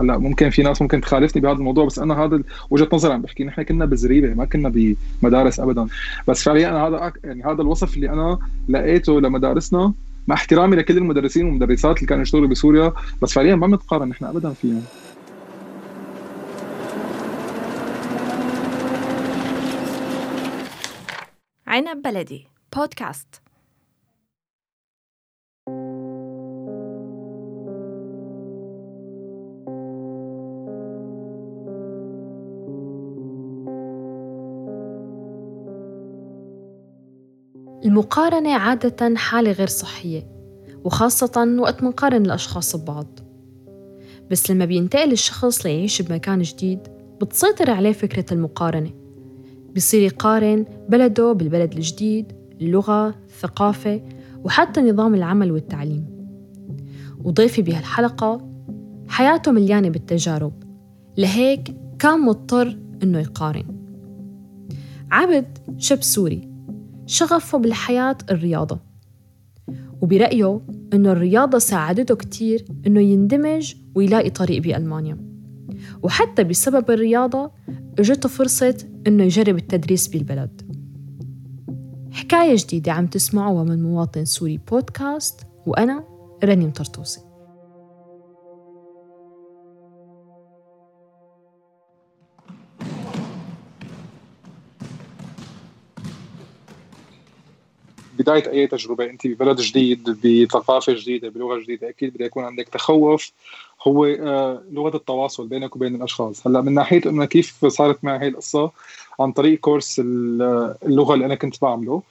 هلا ممكن في ناس ممكن تخالفني بهذا الموضوع بس أنا هذا وجهة نظري عم بحكي نحن كنا بزريبة ما كنا بمدارس ابدا. بس فعليا أنا هذا يعني هذا الوصف اللي أنا لقيته لمدارسنا مع احترامي لكل المدرسين والمدرسات اللي كانوا يشتغلوا بسوريا بس فعليا ما بنتقارن نحن ابدا فيهم. عنب بلدي بودكاست المقارنة عادة حالة غير صحية وخاصة وقت منقارن الأشخاص ببعض. بس لما بينتقل الشخص ليعيش بمكان جديد بتسيطر عليه فكرة المقارنة. بصير يقارن بلده بالبلد الجديد اللغة الثقافة وحتى نظام العمل والتعليم. وضيفي بهالحلقة حياته مليانة بالتجارب. لهيك كان مضطر إنه يقارن. عبد شاب سوري. شغفه بالحياة الرياضة. وبرأيه إنه الرياضة ساعدته كتير إنه يندمج ويلاقي طريق بألمانيا. وحتى بسبب الرياضة إجته فرصة إنه يجرب التدريس بالبلد. حكاية جديدة عم تسمعوها من مواطن سوري بودكاست وأنا رنيم طرطوسي. بداية أي تجربة أنت ببلد جديد بثقافة جديدة بلغة جديدة أكيد بده يكون عندك تخوف. هو آه، لغة التواصل بينك وبين الأشخاص. هلأ من ناحية إنه كيف صارت معي هي القصة؟ عن طريق كورس اللغة اللي أنا كنت بعمله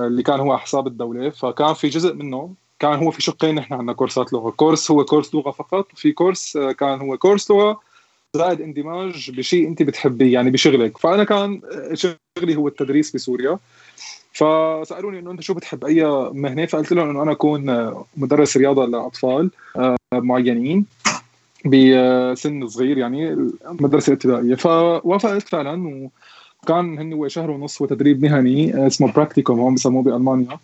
اللي كان هو حساب الدولة. فكان في جزء منه كان هو في شقين نحن عندنا كورسات لغة. كورس هو كورس لغة فقط وفي كورس آه، كان هو كورس لغة زائد اندماج بشيء أنت بتحبيه يعني بشغلك. فأنا كان آه، شغلي هو التدريس بسوريا. فسألوني إنه أنت شو بتحب؟ أي مهنة؟ فقلت لهم إنه أنا أكون مدرس رياضة لأطفال آه، معينين بسن صغير يعني مدرسه ابتدائيه فوافقت فعلا وكان هن هو شهر ونص وتدريب مهني اسمه براكتيكوم هون بسموه بألمانيا.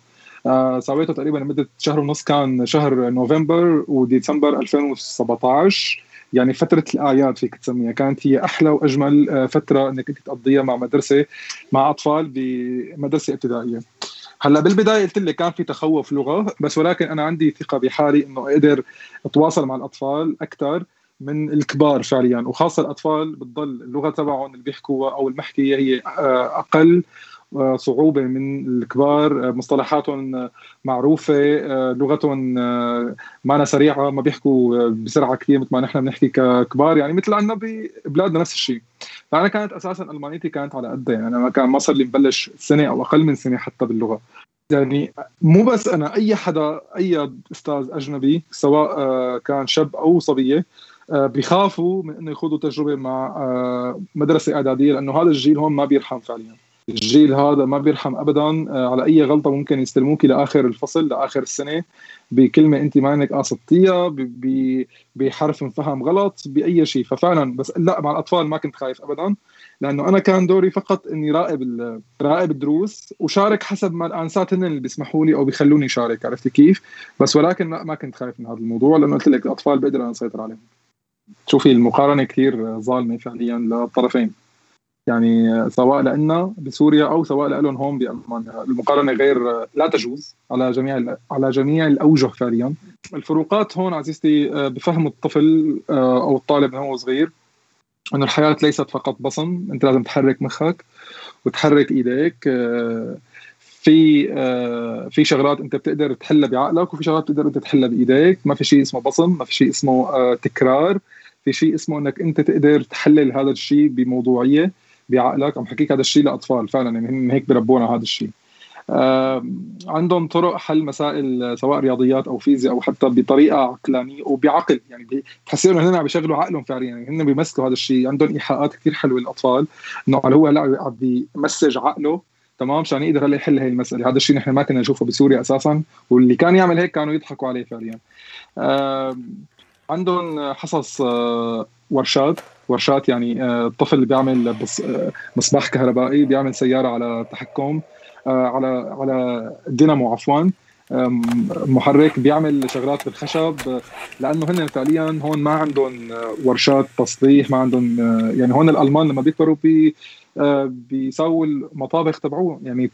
آه، سويته تقريبا لمدة شهر ونص كان شهر نوفمبر وديسمبر 2017 يعني فترة الاعياد فيك تسميها كانت هي أحلى وأجمل آه، فترة إنك أنت تقضيها مع مدرسة مع أطفال بمدرسة ابتدائية. هلأ بالبداية قلت لك كان في تخوف لغة بس ولكن أنا عندي ثقة بحالي إنه أقدر أتواصل مع الأطفال أكثر من الكبار فعليا. وخاصة الأطفال بتضل اللغة تبعهم اللي بيحكوها أو المحكية هي آه، أقل. صعوبه من الكبار مصطلحاتهم معروفة لغتهم معنا سريعة ما بيحكوا بسرعة كثير مثل ما نحن بنحكي ككبار. يعني مثل عندنا ببلادنا نفس الشيء. فأنا كانت أساسا ألمانيتي كانت على قدها يعني أنا كان ما صار لي مبلش سنة أو أقل من سنة حتى باللغة. يعني مو بس أنا أي حدا أي أستاذ أجنبي سواء كان شاب أو صبية بيخافوا من إنه يخوضوا تجربة مع مدرسة إعدادية لأنه هذا الجيل هون ما بيرحم فعليا. الجيل هذا ما بيرحم ابدا آه، على أي غلطة ممكن يستلموك لاخر الفصل لاخر السنة بكلمة أنت ما إنك قاصدتيها بحرف انفهم غلط بأي شيء ففعلا بس لا مع الأطفال ما كنت خايف ابدا لأنه أنا كان دوري فقط إني راقب راقب الدروس وشارك حسب ما الأنسات هن اللي بيسمحوا لي أو بيخلوني شارك عرفتي كيف؟ بس ولكن لا ما كنت خايف من هذا الموضوع لأنه قلت لك الأطفال بقدر أنا اسيطر عليهم. شوفي المقارنة كثير ظالمة فعليا للطرفين. يعني سواء لنا بسوريا أو سواء لهم هون بالمانيا المقارنة غير لا تجوز على جميع على جميع الأوجه فعليا. الفروقات هون عزيزتي آه، بفهم الطفل آه، أو الطالب من هو صغير إنه الحياة ليست فقط بصم أنت لازم تحرك مخك وتحرك إيديك آه، في في شغلات أنت بتقدر تحلها بعقلك وفي شغلات بتقدر أنت تحلها بإيديك. ما في شيء اسمه بصم ما في شيء اسمه تكرار. في شيء اسمه إنك أنت تقدر تحلل هذا الشيء بموضوعية. بعقلك عم حكيك هذا الشيء لأطفال فعلا يعني هم هيك بربونا هذا الشيء آه عندهم طرق حل مسائل سواء رياضيات أو فيزياء أو حتى بطريقة عقلانية وبعقل يعني بتحسوا انه هن عم بيشغلوا عقلهم فعليا يعني هن بيمثلوا هذا الشيء عندهم إيحاءات كثير حلوة للأطفال إنه هو هلا عم بيمسج عقله تمام؟ عشان يقدر هلأ يحل هي المسألة. هذا الشيء نحن ما كنا نشوفه بسوريا أساسا واللي كان يعمل هيك كانوا يضحكوا عليه فعليا. آه عندهم حصص آه ورشات. ورشات يعني آه، الطفل بيعمل آه، مصباح كهربائي بيعمل سيارة على تحكم آه، على على دينامو عفوا. محرك بيعمل شغلات بالخشب لأنه هن فعليا هون ما عندهم ورشات تصليح ما عندهم يعني هون الألمان لما بيكبروا بي بيسووا المطابخ تبعوهم يعني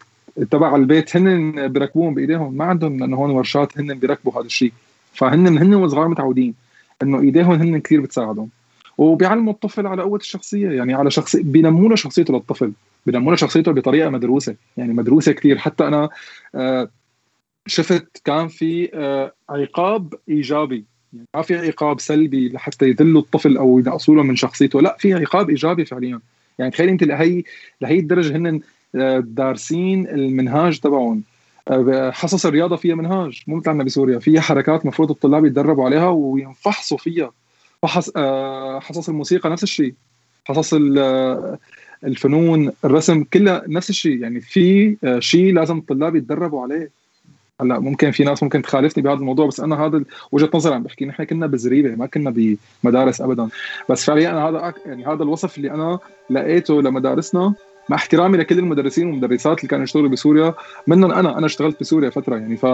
تبع البيت هن بيركبوهم بإيديهم ما عندهم لأنه هون ورشات هن بيركبوا هذا الشيء. فهن هن وصغار متعودين إنه إيديهم هن كثير بتساعدهم. وبيعلموا الطفل على قوة الشخصية يعني على شخصيه بينموا له شخصيته للطفل بينموا له شخصيته بطريقة مدروسة يعني مدروسة كثير حتى أنا آه، شفت كان في آه، عقاب إيجابي يعني ما في عقاب سلبي لحتى يذلوا الطفل أو ينقصوا له من شخصيته لا في عقاب إيجابي فعليا. يعني تخيل أنت لهي لهي الدرجة هن آه، دارسين المنهاج تبعهم. حصص الرياضة فيها منهاج مو مثل عندنا بسوريا فيها حركات مفروض الطلاب يتدربوا عليها وينفحصوا فيها. فحص حصص الموسيقى نفس الشيء. حصص الفنون الرسم كلها نفس الشيء. يعني في آه، شيء لازم الطلاب يتدربوا عليه. هلأ ممكن في ناس ممكن تخالفني بهذا الموضوع بس أنا هذا وجهة نظري عم بحكي نحن كنا بزريبة ما كنا بمدارس ابدا. بس فعليا أنا هذا يعني هذا الوصف اللي أنا لقيته لمدارسنا مع احترامي لكل المدرسين والمدرسات اللي كانوا يشتغلوا بسوريا منهم أنا. أنا اشتغلت بسوريا فترة يعني ف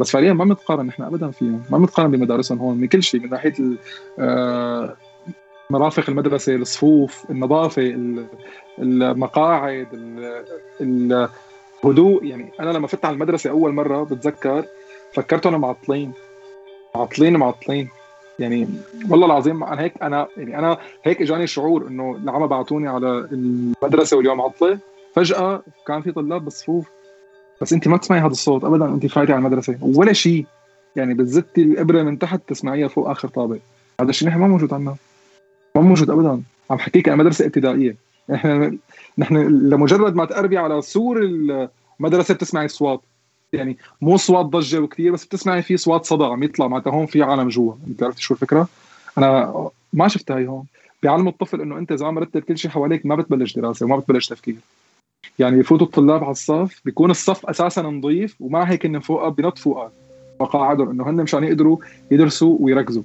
بس فعليا ما بنتقارن نحن ابدا فيهم. ما بنتقارن بمدارسهم هون. من كل شيء من ناحية آه، مرافق المدرسة الصفوف النظافة المقاعد الهدوء. يعني أنا لما فتت على المدرسة أول مرة بتذكر فكرتهم معطلين. معطلين معطلين. يعني والله العظيم أنا هيك أنا يعني أنا هيك إجاني شعور إنه لما بعثوني على المدرسة واليوم عطلة. فجأة كان في طلاب بالصفوف بس انت ما تسمعي هذا الصوت ابدا انت فايتة على المدرسة. ولا شيء يعني بتزتي الإبرة من تحت تسمعيها فوق آخر طابق. هذا الشيء نحن ما موجود عندنا ما موجود ابدا. عم حكيك أنا مدرسة ابتدائية. نحن نحن لمجرد ما تقربي على سور المدرسة بتسمعي اصوات يعني مو صوت ضجة وكثير بس بتسمعي في صوت صدى عم يطلع معناتها هون في عالم جوا. انت عرفت شو الفكرة؟ أنا ما شفتها هي هون. بيعلموا الطفل إنه أنت إذا مرتب كل شيء حواليك ما بتبلش دراسة وما بتبلش تفكير. يعني بفوتوا الطلاب على الصف بيكون الصف أساسا نظيف ومع هيك انه فوقها بنط فوقها مقاعدهم إنه هن مشان يقدروا يدرسوا ويركزوا.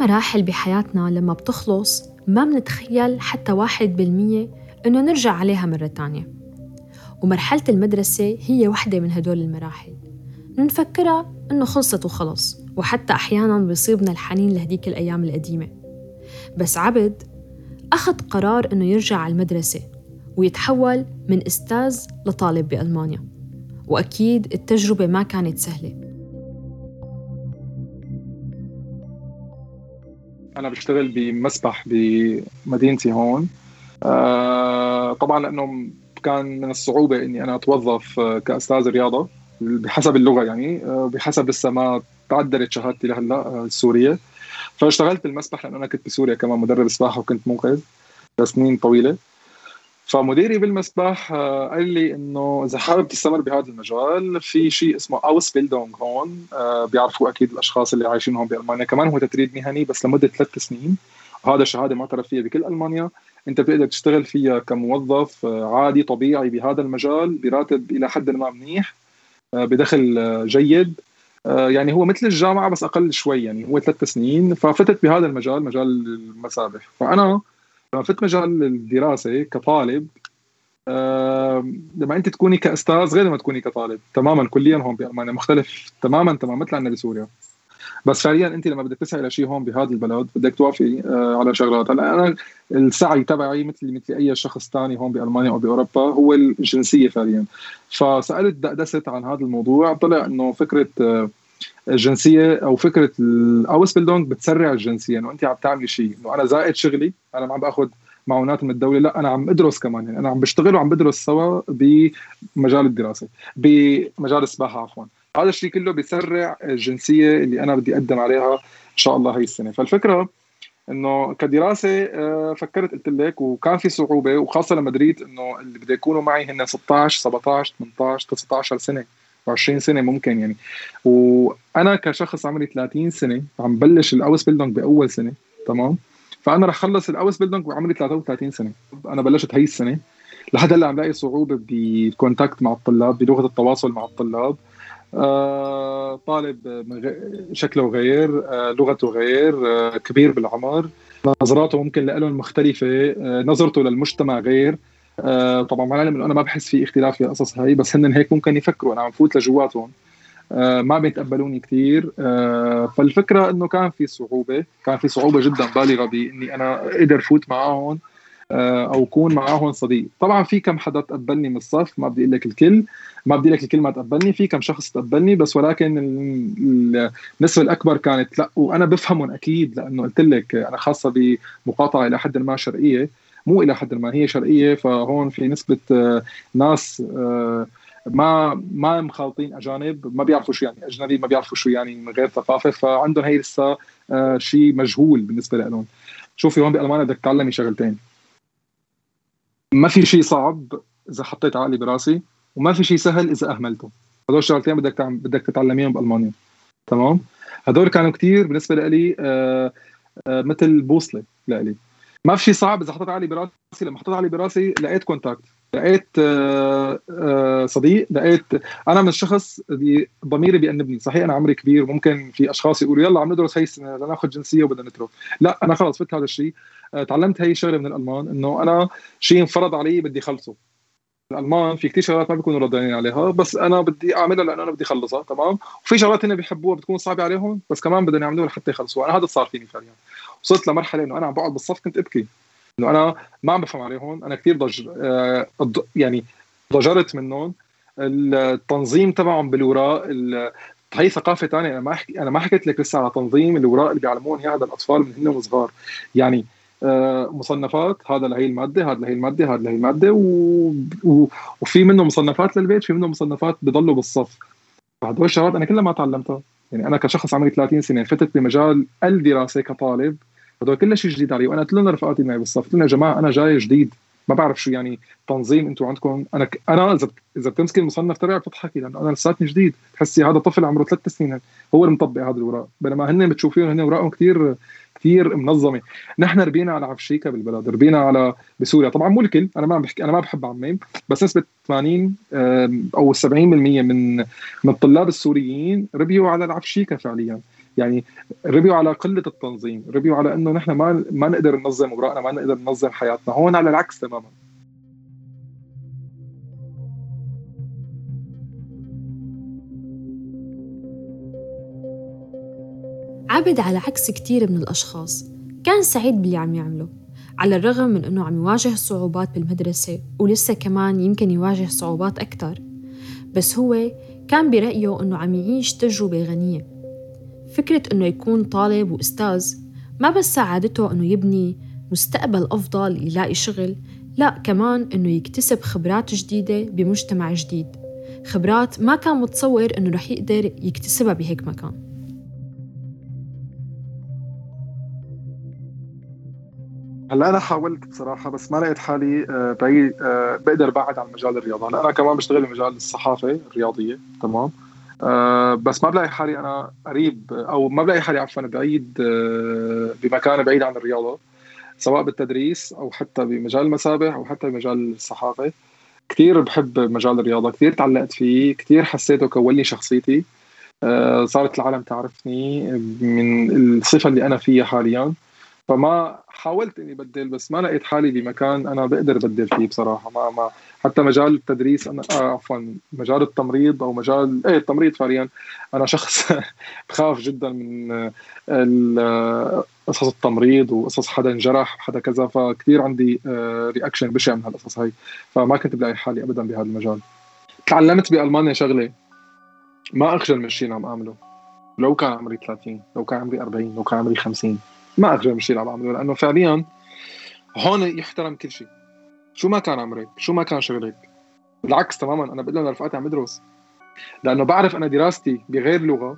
مراحل بحياتنا لما بتخلص ما منتخيل حتى واحد بالمية إنه نرجع عليها مرة تانية. ومرحلة المدرسة هي وحدة من هدول المراحل. نفكرها إنه خلصت وخلص وحتى أحياناً بيصيبنا الحنين لهديك الأيام القديمة. بس عبد أخذ قرار إنه يرجع على المدرسة ويتحول من أستاذ لطالب بألمانيا. وأكيد التجربة ما كانت سهلة. أنا بشتغل بمسبح بمدينتي هون. آه طبعا لأنه كان من الصعوبة إني أنا أتوظف كأستاذ رياضة بحسب اللغة يعني آه بحسب لسه ما تعدلت شهادتي لهلأ آه السوريه فاشتغلت بالمسبح لأنه أنا كنت بسوريا كمان مدرب سباحة وكنت منقذ لسنين طويلة. فمديري بالمسبح آه، قال لي إنه إذا حابب تستمر بهذا المجال في شيء اسمه اوس بيلدونغ هون آه، بيعرفوا أكيد الأشخاص اللي عايشين هون بألمانيا. كمان هو تدريب مهني بس لمدة ثلاث سنين. وهذا شهادة معترف فيها بكل ألمانيا. أنت بتقدر تشتغل فيها كموظف آه، عادي طبيعي بهذا المجال براتب إلى حد ما منيح بدخل جيد. يعني هو مثل الجامعة بس أقل شوي يعني هو ثلاث سنين. ففتت بهذا المجال مجال المسابح. فأنا فت مجال الدراسه كطالب. لما أنت تكوني كأستاذ غير لما تكوني كطالب تماما كليا هون بألمانيا مختلف تماما تماما مثل عندنا بسوريا. بس فعليا أنت لما بدك تسعي لشيء هون بهذا البلد بدك توافقي آه، على شغلات. هلا أنا السعي تبعي مثل مثل أي شخص ثاني هون بألمانيا أو بأوروبا هو الجنسية فعليا. فسألت دقدست عن هذا الموضوع طلع إنه فكرة آه، الجنسيه أو فكرة الاوس بيلدونج بتسرع الجنسية إنه انت عم تعملي شيء إنه أنا زائد شغلي أنا ما عم بأخذ معونات من الدولة لا أنا عم ادرس كمان يعني أنا عم بشتغل وعم بدرس سوا بمجال الدراسة بمجال السباحة عفوا. هذا الشيء كله بيسرع الجنسية اللي أنا بدي أقدم عليها إن شاء الله هي السنة. فالفكرة إنه كدراسة آه، فكرت قلت لك وكان في صعوبة وخاصة لما دريت إنه اللي بده يكونوا معي هن 16 17 18 19 سنة. 20 سنة ممكن يعني. وأنا كشخص عمري 30 سنة عم بلش ال Ausbildung بأول سنة تمام؟ فأنا رح خلص ال Ausbildung وعمري 33 سنة. أنا بلشت هي السنة. لحد هلأ عم لاقي صعوبة بال Kontakt مع الطلاب بلغه التواصل مع الطلاب. آه طالب شكله غير آه لغته غير آه كبير بالعمر. نظراته ممكن لهم مختلفة نظرته للمجتمع غير. طبعا مع العلم إنه أنا ما بحس في اختلاف في القصص هاي بس هن هيك ممكن يفكروا. أنا عم فوت لجواتهم. ما بيتقبلوني كثير فالفكرة إنه كان في صعوبة كان في صعوبة جدا بالغة بإني أنا أقدر فوت معهم آه، أو كون معاهم صديق. طبعا في كم حدا تقبلني من الصف ما بدي أقول لك الكل. ما بدي لك الكل ما تقبلني في كم شخص تقبلني بس ولكن النسبة الأكبر كانت لا وأنا بفهمهم أكيد لأنه قلت لك أنا خاصة بمقاطعة إلى حد ما شرقية. مو إلى حد ما هي شرقيه فهون في نسبة آه، ناس آه، ما ما مخالطين أجانب ما بيعرفوا شو يعني أجنبي ما بيعرفوا شو يعني من غير ثقافة فعندهم هي لسه شيء مجهول بالنسبة لهم. شوفي هون بألمانيا بدك تتعلمي شغلتين. ما في شيء صعب إذا حطيت عقلي براسي وما في شيء سهل إذا أهملته. هدول الشغلتين بدك. بدك تتعلميهم بألمانيا. تمام؟ هدول كانوا كثير بالنسبة لي آه آه مثل بوصلة لإلي. ما في شيء صعب إذا حطيت عقلي براسي لما حطيت عقلي براسي لقيت Kontakt لقيت آه آه صديق لقيت أنا من الشخص اللي ضميري بيأنبني صحيح أنا عمري كبير ممكن في أشخاص يقولوا يلا عم ندرس هي السنة لناخذ جنسية وبدنا نترك. لا أنا خلص فت هذا الشيء آه، تعلمت هي الشغلة من الألمان إنه أنا شيء انفرض علي بدي خلصه. الألمان في كثير شغلات ما بيكونوا راضيين عليها بس أنا بدي أعملها لأنه أنا بدي اخلصها تمام؟ وفي شغلات هن بيحبوها بتكون صعبة عليهم بس كمان بدهم يعملوها لحتى يخلصوها. أنا هذا صار فيني فعليا. وصلت لمرحلة إنه أنا عم بقعد بالصف كنت إبكي. إنه أنا ما عم بفهم عليهم أنا كثير ضج آه يعني ضجرت منهم. التنظيم تبعهم بالوراء هي ثقافة ثانية أنا ما حكي أنا ما حكيت لك لسه على تنظيم الوراء اللي بيعلمون اياها الأطفال من هن وصغار. يعني آه، مصنفات هذا لهي المادة هذا لهي المادة هذا لهي المادة و... و... وفي منه مصنفات للبيت في منه مصنفات بضلوا بالصف. هدول الشغلات أنا كلها ما تعلمتها. يعني أنا كشخص عمري 30 سنة فتت بمجال الدراسة كطالب هدول كل شيء جديد علي وأنا قلت لهم رفقاتي معي بالصف. قلت لهم يا جماعة أنا جاي جديد. ما بعرف شو يعني تنظيم أنتم عندكم. أنا ك... أنا إذا إذا بتمسكي المصنف تبعك بتضحكي لأنه أنا لساتني جديد. بتحسي هذا طفل عمره ثلاث سنين هو اللي مطبق هذا الوراق. بينما هن بتشوفيهم هن اوراقهم كثير كثير منظمة. نحن ربينا على عفشيكا بالبلد. ربينا على بسوريا. طبعا مو الكل. أنا ما بحكي أنا ما بحب عميم. بس نسبة 80 أو 70% من من الطلاب السوريين ربيوا على العفشيكا فعليا. يعني ربيوا على قلة التنظيم ربيوا على إنه نحن ما ما نقدر ننظم أوراقنا ما نقدر ننظم حياتنا هون على العكس تماما. عبد على عكس كتير من الأشخاص. كان سعيد باللي عم يعمله على الرغم من أنه عم يواجه صعوبات بالمدرسة ولسه كمان يمكن يواجه صعوبات أكتر. بس هو كان برأيه أنه عم يعيش تجربة غنية. فكرة أنه يكون طالب وأستاذ ما بس ساعدته أنه يبني مستقبل أفضل يلاقي شغل لا كمان أنه يكتسب خبرات جديدة بمجتمع جديد. خبرات ما كان متصور أنه رح يقدر يكتسبها بهيك مكان. هلا أنا حاولت بصراحة بس ما لقيت حالي آه، بعيد آه، بقدر بعد عن مجال الرياضه هلا أنا كمان بشتغل بمجال الصحافة الرياضية تمام. آه، بس ما بلاقي حالي أنا قريب أو ما بلاقي حالي عفوا بعيد بمكان بعيد عن الرياضة سواء بالتدريس أو حتى بمجال المسابح أو حتى بمجال الصحافة. كثير بحب مجال الرياضة كثير تعلقت فيه كثير حسيته كون لي شخصيتي صارت العالم تعرفني من الصفة اللي أنا فيها حاليا. فما حاولت إني بدل بس ما لقيت حالي بمكان أنا بقدر بدل فيه بصراحة. ما ما حتى مجال التدريس أنا آه عفوا مجال التمريض أو مجال إيه التمريض فعليا. أنا شخص بخاف جدا من قصص التمريض وقصص حدا انجرح حدا كذا فكتير عندي رياكشن آه، بشع من هالقصص هاي. فما كنت بلاقي حالي ابدا بهذا المجال. تعلمت بألمانيا شغلة ما أخجل من الشيء اللي عم أعمله. لو كان عمري 30 لو كان عمري 40 لو كان عمري 50 ما من الشيء اللي عم بعمله لأنه فعليا هون يحترم كل شيء. شو ما كان عمرك شو ما كان شغلك بالعكس تماما أنا بقول لهم لرفقاتي عم بدرس. لأنه بعرف أنا دراستي بغير لغة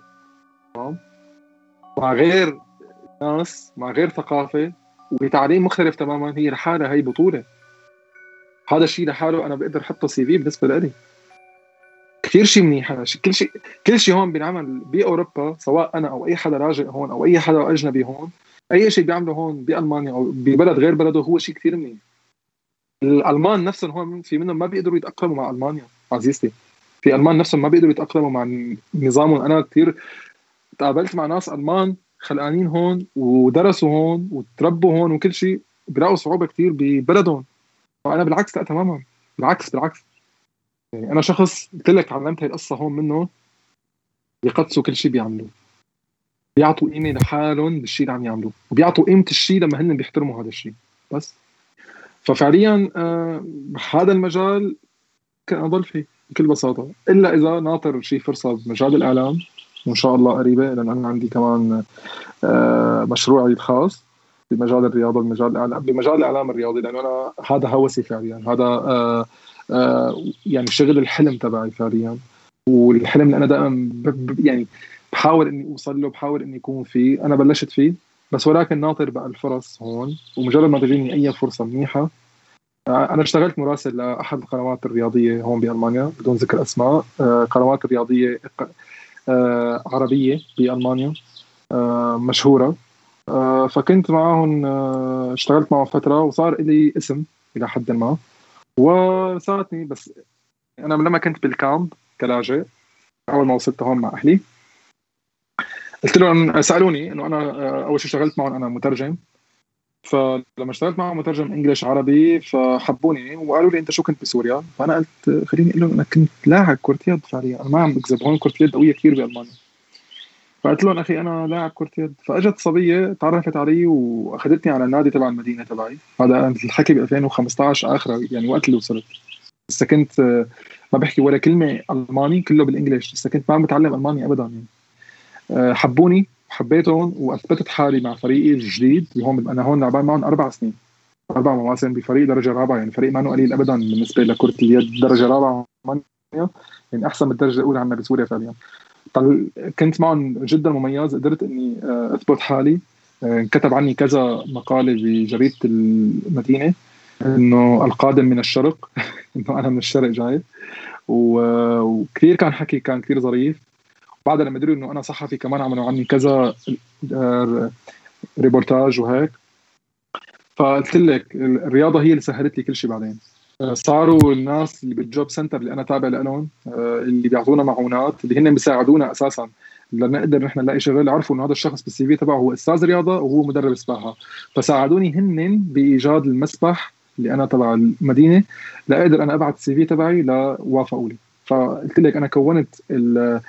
تمام؟ مع غير ناس مع غير ثقافة وبتعليم مختلف تماما هي لحالها هي بطولة. هذا الشيء لحاله أنا بقدر أحطه سي في بالنسبة لي. كثير شيء منيح كل شيء كل شيء هون بينعمل بأوروبا سواء أنا أو أي حدا راجع هون أو أي حدا أجنبي هون أي شيء بيعمله هون بألمانيا أو ببلد غير بلده هو شيء كثير منيح. الألمان نفسهم هون في منهم ما بيقدروا يتأقلموا مع ألمانيا عزيزتي. في ألمان نفسهم ما بيقدروا يتأقلموا مع نظامهم. أنا كثير تقابلت مع ناس ألمان خلقانين هون ودرسوا هون وتربوا هون وكل شيء بيلاقوا صعوبة كثير ببلدهم. فأنا بالعكس لا تماما بالعكس بالعكس. يعني أنا شخص قلت لك علمت هاي القصة هون منه بيقدسوا كل شيء بيعملوه. بيعطوا قيمة لحالهم بالشيء اللي عم يعملوه وبيعطوا قيمة الشيء لما هن بيحترموا هذا الشيء بس. ففعليا آه هذا المجال كان أضل فيه بكل بساطة. إلا إذا ناطر شيء فرصة بمجال الإعلام وإن شاء الله قريبة لأن أنا عندي كمان آه مشروعي الخاص بمجال الرياضة بمجال الإعلام بمجال الإعلام الرياضي لأنه أنا هذا هوسي فعليا. هذا آه آه يعني شغل الحلم تبعي فعليا. والحلم اللي أنا دائما يعني بحاول إني أوصل له بحاول إني اكون فيه. أنا بلشت فيه بس ولكن ناطر بقى الفرص هون ومجرد ما تجيني أي فرصة منيحة. آه، أنا اشتغلت مراسل لأحد القنوات الرياضية هون بألمانيا بدون ذكر أسماء. آه، قنوات رياضية آه، عربية بألمانيا مشهورة. فكنت معهم اشتغلت معهم فترة وصار لي اسم إلى حد ما. وصارتني بس أنا لما كنت بالكامب كلاجئ أول ما وصلت هون مع أهلي قلت لهم سألوني إنه أنا آه، أول شيء اشتغلت معهم أنا مترجم. فلما اشتغلت معهم مترجم انجلش عربي فحبوني وقالوا لي أنت شو كنت بسوريا؟ فأنا قلت خليني أقول لهم أنا كنت لاعب كرة يد فعليا. أنا ما عم بكذب هون كرة اليد قوية كثير بألمانيا. فقلت لهم أخي أنا لاعب كرة يد. فإجت صبية تعرفت علي وأخذتني على النادي تبع المدينة تبعي. هذا الحكي ب 2015 آخر يعني وقت اللي وصلت. لسه كنت آه، ما بحكي ولا كلمة ألماني كله بالانجلش لسه كنت ما عم بتعلم ألماني ابدا يعني. حبوني وحبيتهم وأثبتت حالي مع فريقي الجديد اللي هون أنا هون لعبان معهم أربع سنين. أربع مواسم بفريق درجة رابعة يعني فريق ما قليل ابدا بالنسبة لكره اليد درجة رابعة يعني أحسن من الدرجة الأولى عندنا بسوريا فعليا. كنت معهم جدا مميز قدرت إني آه، أثبت حالي. آه، انكتب عني كذا مقالة بجريدة المدينة إنه القادم من الشرق إنه أنا من الشرق جاي. وكثير كان حكي كان كثير ظريف. بعدها لما دروا إنه أنا صحفي كمان عملوا عني كذا ريبورتاج وهيك. فقلت لك الرياضة هي اللي سهلت لي كل شيء بعدين. صاروا الناس اللي بال Jobcenter اللي أنا تابع لهم اللي بيعطونا معونات اللي هن بيساعدونا أساسا لنقدر نحن نلاقي شغل. عرفوا إنه هذا الشخص بال CV تبعه هو أستاذ رياضة وهو مدرب سباحة. فساعدوني هن بإيجاد المسبح اللي أنا تبع المدينة لأقدر أنا ابعث ال CV تبعي لوافقوا لي. فقلت لك أنا كونت آه،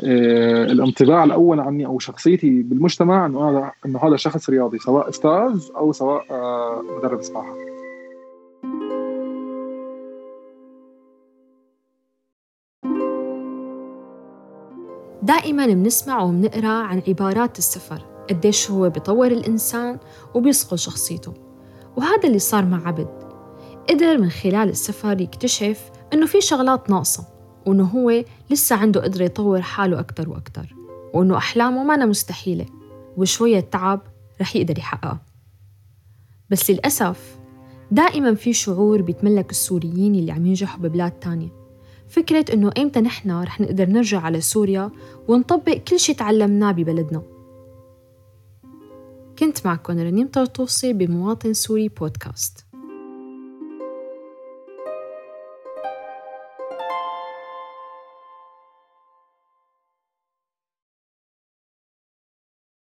الانطباع الأول عني أو شخصيتي بالمجتمع إنه هذا إنه هذا شخص رياضي سواء أستاذ أو سواء آه، مدرب سباحه دائما بنسمع وبنقرأ عن عبارات السفر قديش هو بيطور الإنسان وبيصقل شخصيته وهذا اللي صار مع عبد. قدر من خلال السفر يكتشف إنه في شغلات ناقصة. وإنه هو لسه عنده قدرة يطور حاله أكتر وأكتر وإنه أحلامه ما مستحيلة وشوية تعب رح يقدر يحققها بس للأسف دائما في شعور بيتملك السوريين اللي عم ينجحوا ببلاد تانية. فكرة إنه إمتى نحن رح نقدر نرجع على سوريا ونطبق كل شي تعلمناه ببلدنا. كنت معكم رنيم طرطوسي بمواطن سوري بودكاست.